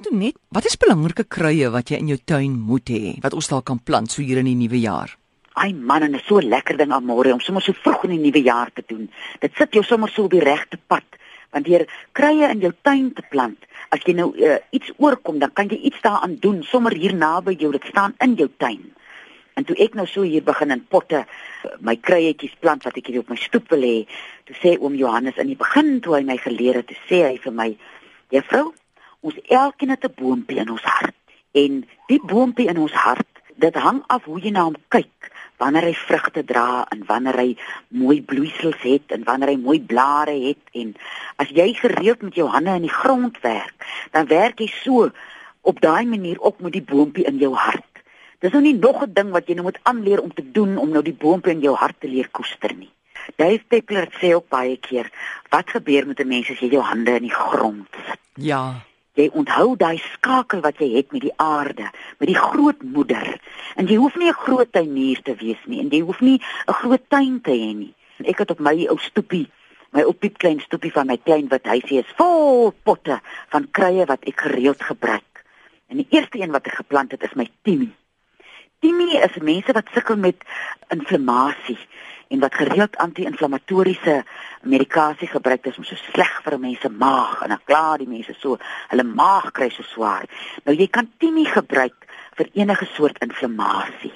Antonet, wat is belangrike kruie wat jy in jou tuin moet hê wat ons dalk kan plant so hier in die nuwe jaar? Ai man, en is so lekker ding aan môre om sommer so vroeg in die nuwe jaar te doen. Dit sit jou sommer so op die regte pad. Want deur kruie in jou tuin te plant, as jy nou uh, iets oorkom, dan kan jy iets daaraan doen sommer hier naby jou. Dit staan in jou tuin. En toe ek nou so hier begin in potte my kruietjies plant wat ek hier op my stoep wil hê, toe sê oom Johannes in die begin toe hy my geleer het, toe sê hy vir my: "Juffrou, ons elkeen het 'n boontjie in ons hart. En die boontjie in ons hart dit hang af hoe jy na hom kyk wanneer hy vrugte dra en wanneer hy mooi bloeisels het en wanneer hy mooi blare het. En as jy gereeld met jou hande in die grond werk dan werk jy so op daai manier op met die boontjie in jou hart. Dis nou nie nog 'n ding wat jy nou moet aanleer om te doen om nou die boontjie in jou hart te leer koester nie. Dave Peckler sê ook baie keer wat gebeur met 'n mens as jy jou hande in die grond sit? Ja, jy onthou daai skakel wat jy het met die aarde, met die grootmoeder. En jy hoef nie 'n groot tuinier te wees nie en jy hoef nie 'n groot tuin te hê nie. Ek het op my ou stoepie, my ou piep klein stoepie van my klein wit huisie is vol potte van kruie wat ek gereeld gebruik. En die eerste een wat ek geplant het is my timie. Timie is mense wat sukkel met inflammasie en wat gereeld anti-inflammatoriese medikasie gebruik is om so sleg vir mense maag en dan klaar die mense so hulle maag kry so swaar. Nou jy kan timie gebruik vir enige soort inflammasie.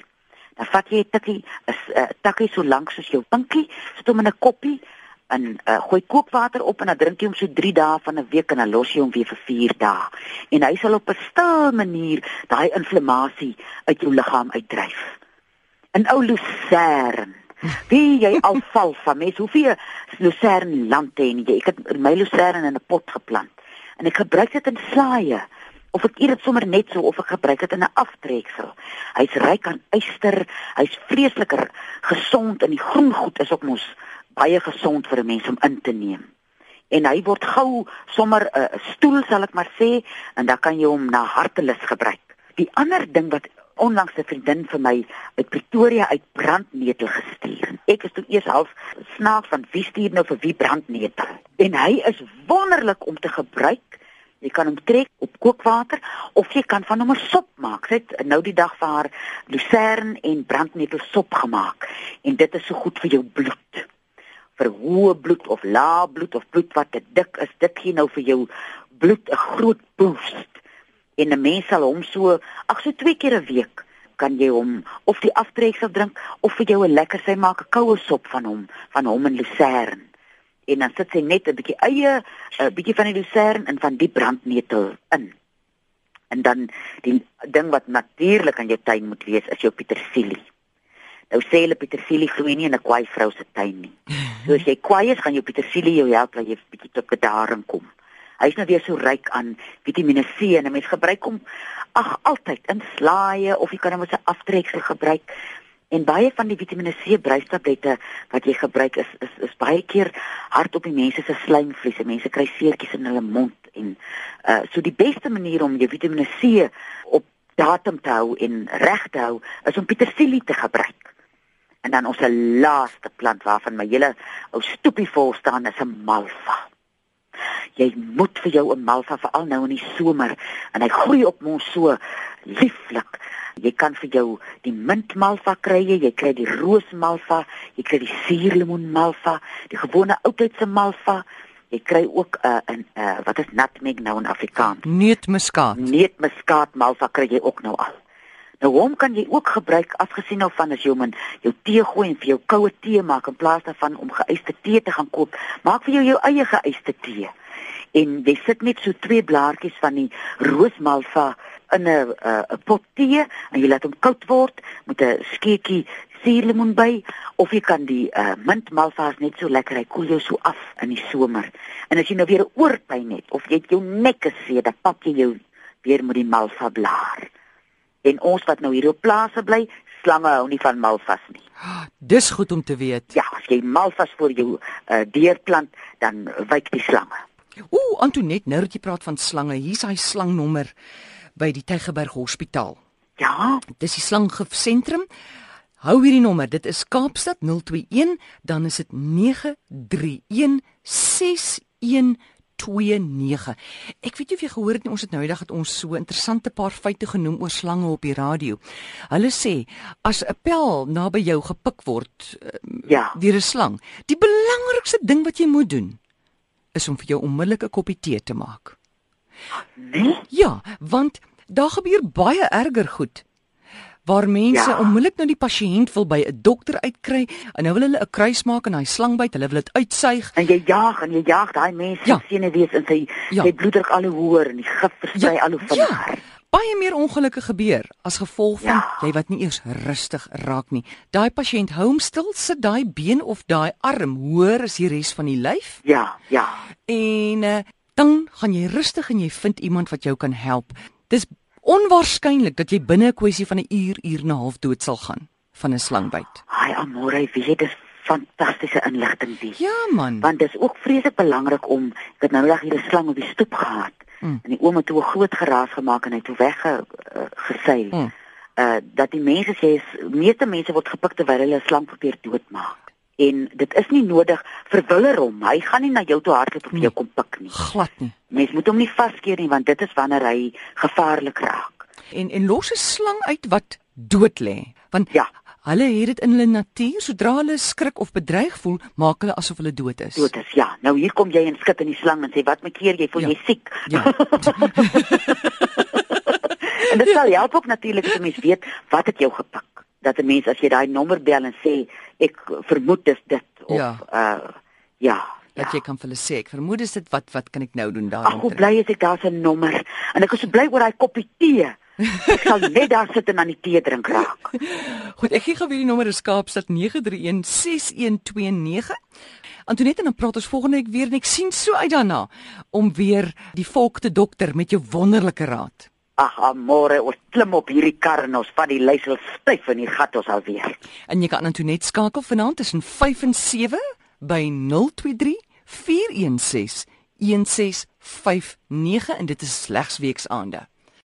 Dan vat jy 'n tikkie, 'n tikkie so lank soos jou pinkie, sit hom in 'n koppie en uh, gooi kookwater op en dan drink jy hom so 3 dae van 'n week en dan los jy hom weer vir 4 dae. En hy sal op 'n stil manier daai inflammasie uit jou liggaam uitdryf. 'n Ou lucerne Wie jy al val van mes, hoeveel lucerne land hê jy? Ek het my lucerne in 'n pot geplant en ek gebruik dit in slaaie of ek eet dit sommer net so of ek gebruik dit in 'n aftreksel. Hy's ryk aan yster, hy's vreesliker gesond en die groen goed is ook mos baie gesond vir 'n mens om in te neem. En hy word gou sommer 'n uh, stoel sal ek maar sê en dan kan jy hom na hartelus gebruik. Die ander ding wat onlangs 'n vriendin vir my uit Pretoria uit brandnetel gestuur. Ek is toe eers half snaaks van wie stuur nou vir wie brandnetel. En hy is wonderlik om te gebruik. Jy kan hom trek op kookwater of jy kan van hom 'n sop maak. Sy het nou die dag vir haar lucerne en brandnetel sop gemaak en dit is so goed vir jou bloed. Vir hoë bloed of lae bloed of bloed wat te dik is, dit gee nou vir jou bloed 'n groot boost en 'n mens sal hom so ag so twee keer 'n week kan jy hom of die aftreksel drink of vir jou 'n lekker sy maak 'n koue sop van hom van hom en lucerne en dan sit sy net 'n bietjie eie 'n bietjie van die lucerne en van die brandnetel in. En dan die ding wat natuurlik aan jou tuin moet wees is jou petersilie. Nou sê hulle petersilie groei nie in 'n kwaai vrou se tuin nie. So as jy kwaai is gaan jou petersilie jou help dat jy bietjie tot bedaring kom Hy's nou weer so ryk aan Vitamiene C en 'n mens gebruik hom ag altyd in slaaie of jy kan hom as 'n aftreksel gebruik. En baie van die Vitamiene C bruistablette wat jy gebruik is is is baie keer hard op die mense se slijmvliese. Mense kry seertjies in hulle mond en uh so die beste manier om jou Vitamiene C op datum te hou en reg te hou is om petersilie te gebruik. En dan ons laaste plant waarvan my hele ou stoepie vol staan is 'n malva jy moet vir jou 'n malva veral nou in die somer en hy groei op mos so lieflik. Jy kan vir jou die mintmalva kry, jy kry die roosmalva, jy kry die suurlemoenmalva, die gewone oudtydse malva. Jy kry ook 'n uh, 'n uh, wat is nutmeg nou in Afrikaans? Neutmuskaat. Neutmuskaat malva kry jy ook nou al. Nou hom kan jy ook gebruik afgesien nou van as jy hom in jou tee gooi en vir jou koue tee maak in plaas daarvan om geëiste tee te gaan koop. Maak vir jou jou eie geëiste tee en jy sit net so twee blaartjies van die roosmalva in 'n 'n pot tee en jy laat hom koud word met 'n skeutjie suurlemoen by of jy kan die uh, mintmalva is net so lekker hy koel jou so af in die somer. En as jy nou weer 'n oorpyn het of jy het jou nek gesê, dan pak jy jou weer met die malva blaar. En ons wat nou hier op plase bly, slange hou nie van malvas nie. Dis goed om te weet. Ja, as jy malvas vir jou uh, deurplant, dan wyk die slange. Ooh, Antonet, nou dat jy praat van slange, hier's hy slangnommer by die Tygerberg Hospitaal. Ja, dis die slanggif sentrum. Hou hierdie nommer, dit is Kaapstad 021, dan is dit 9316112. 1629. Ek weet nie of jy gehoor het nie, ons het nou eendag het ons so interessante paar feite genoem oor slange op die radio. Hulle sê as 'n pel naby jou gepik word uh, Ja. deur 'n slang, die belangrikste ding wat jy moet doen is om vir jou onmiddellik 'n koppie tee te maak. Nee? Ja, want daar gebeur baie erger goed. Waar mense ja. Ja. onmiddellik nou die pasiënt wil by 'n dokter uitkry en nou wil hulle 'n kruis maak en daai slang byt, hulle wil dit uitsuig. En jy jaag en jy jaag daai mens Ja. ja. senuwees en sy Ja. sy bloeddruk al hoe hoër en die gif versprei al hoe vinniger. Ja, baie meer ongelukke gebeur as gevolg van Ja. jy wat nie eers rustig raak nie. Daai pasiënt hou hom stil, sit daai been of daai arm hoër as die res van die lyf Ja, ja. en uh, dan gaan jy rustig en jy vind iemand wat jou kan help. Dis onwaarskynlik dat jy binne 'n kwessie van 'n uur, uur en 'n half dood sal gaan van 'n slangbyt. Ai amore, weet dis fantastiese inligting wie. Ja man. Want dit is ook vreeslik belangrik om ek het nou net hier 'n slang op die stoep gehad. Mm. En die ouma het toe 'n groot geraas gemaak en hy het toe wegge uh, geseil. Mm. Uh dat die mense sê is meeste mense word gepik terwyl hulle 'n slang probeer doodmaak. En dit is nie nodig vir willer hom. Hy gaan nie na jou toe hardloop of Nee. jou kom pik nie. glad nie. Mens moet hom nie vaskeer nie want dit is wanneer hy gevaarlik raak. En en los 'n slang uit wat dood lê. Want Ja. Hulle het dit in hulle natuur, sodra hulle skrik of bedreig voel, maak hulle asof hulle dood is. Dood is ja. Nou hier kom jy en skit in die slang en sê wat maak keer jy voel Ja. jy siek. Ja. En dit sal help ook natuurlik as 'n mens weet wat het jou gepik. Dat 'n mens as jy daai nommer bel en sê ek vermoed dis dit of Ja. uh ja. dat ja. jy kan vir hulle sê ek vermoed is dit wat wat kan ek nou doen Ag, hoe daaroor. bly is ek daar's 'n nommer en ek is so bly oor daai koppie tee. Ek sal net daar sit en aan die tee drink raak. Goed, ek gee gou weer die nommer is Kaapstad 9316129. Antoinette en dan praat ons volgende week weer en ek sien so uit daarna om weer die volk te dokter met jou wonderlike raad. Ag, amore, ons klim op hierdie kar en ons vat die leisel styf in die gat ons alweer. En jy kan Antoinette skakel vanaand tussen 5 en 7 by 023 416 1659 en dit is slegs weksaande.